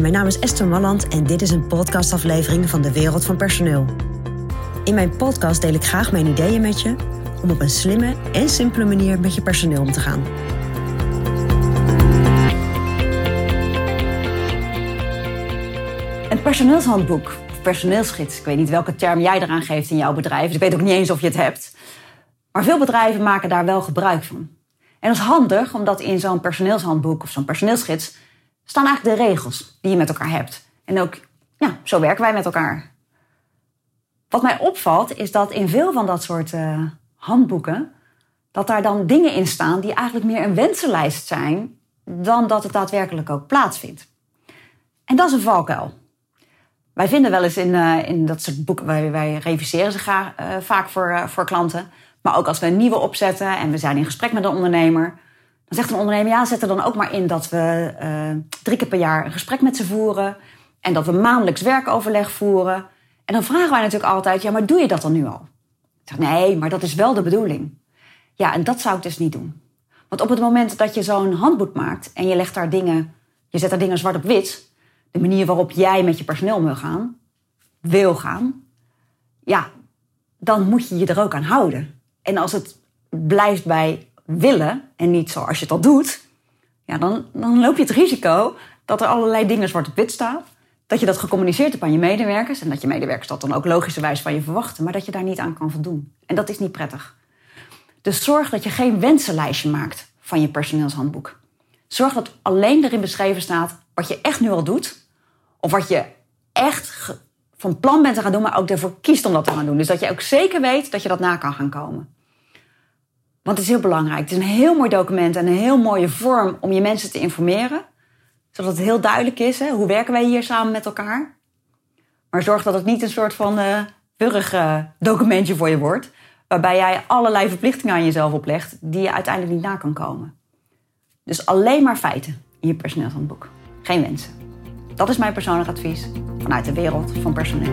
Mijn naam is Esther Malland en dit is een podcastaflevering van de Wereld van Personeel. In mijn podcast deel ik graag mijn ideeën met je om op een slimme en simpele manier met je personeel om te gaan. Een personeelshandboek, of personeelsgids. Ik weet niet welke term jij eraan geeft in jouw bedrijf. Dus ik weet ook niet eens of je het hebt. Maar veel bedrijven maken daar wel gebruik van. En dat is handig, omdat in zo'n personeelshandboek of zo'n personeelsgids staan eigenlijk de regels die je met elkaar hebt. En ook, ja, zo werken wij met elkaar. Wat mij opvalt, is dat in veel van dat soort uh, handboeken, dat daar dan dingen in staan die eigenlijk meer een wensenlijst zijn, dan dat het daadwerkelijk ook plaatsvindt. En dat is een valkuil. Wij vinden wel eens in, uh, in dat soort boeken, wij, wij reviseren ze graag, uh, vaak voor, voor klanten. Maar ook als we een nieuwe opzetten en we zijn in gesprek met een ondernemer, dan zegt een ondernemer: ja, zet er dan ook maar in dat we uh, drie keer per jaar een gesprek met ze voeren en dat we maandelijks werkoverleg voeren. En dan vragen wij natuurlijk altijd: ja, maar doe je dat dan nu al? Ik zeg: nee, maar dat is wel de bedoeling. Ja, en dat zou ik dus niet doen. Want op het moment dat je zo'n handboek maakt en je legt daar dingen, je zet daar dingen zwart op wit, de manier waarop jij met je personeel wil gaan, wil gaan, ja, dan moet je je er ook aan houden. En als het blijft bij willen en niet zoals je het al doet, ja, dan, dan loop je het risico dat er allerlei dingen zwart op wit staan. Dat je dat gecommuniceerd hebt aan je medewerkers en dat je medewerkers dat dan ook logischerwijs van je verwachten, maar dat je daar niet aan kan voldoen. En dat is niet prettig. Dus zorg dat je geen wensenlijstje maakt van je personeelshandboek. Zorg dat alleen erin beschreven staat wat je echt nu al doet, of wat je echt van plan bent te gaan doen, maar ook ervoor kiest om dat te gaan doen. Dus dat je ook zeker weet dat je dat na kan gaan komen. Want het is heel belangrijk. Het is een heel mooi document en een heel mooie vorm om je mensen te informeren. Zodat het heel duidelijk is, hè, hoe werken wij hier samen met elkaar. Maar zorg dat het niet een soort van uh, documentje voor je wordt. Waarbij jij allerlei verplichtingen aan jezelf oplegt die je uiteindelijk niet na kan komen. Dus alleen maar feiten in je personeelshandboek. Geen wensen. Dat is mijn persoonlijk advies vanuit de wereld van personeel.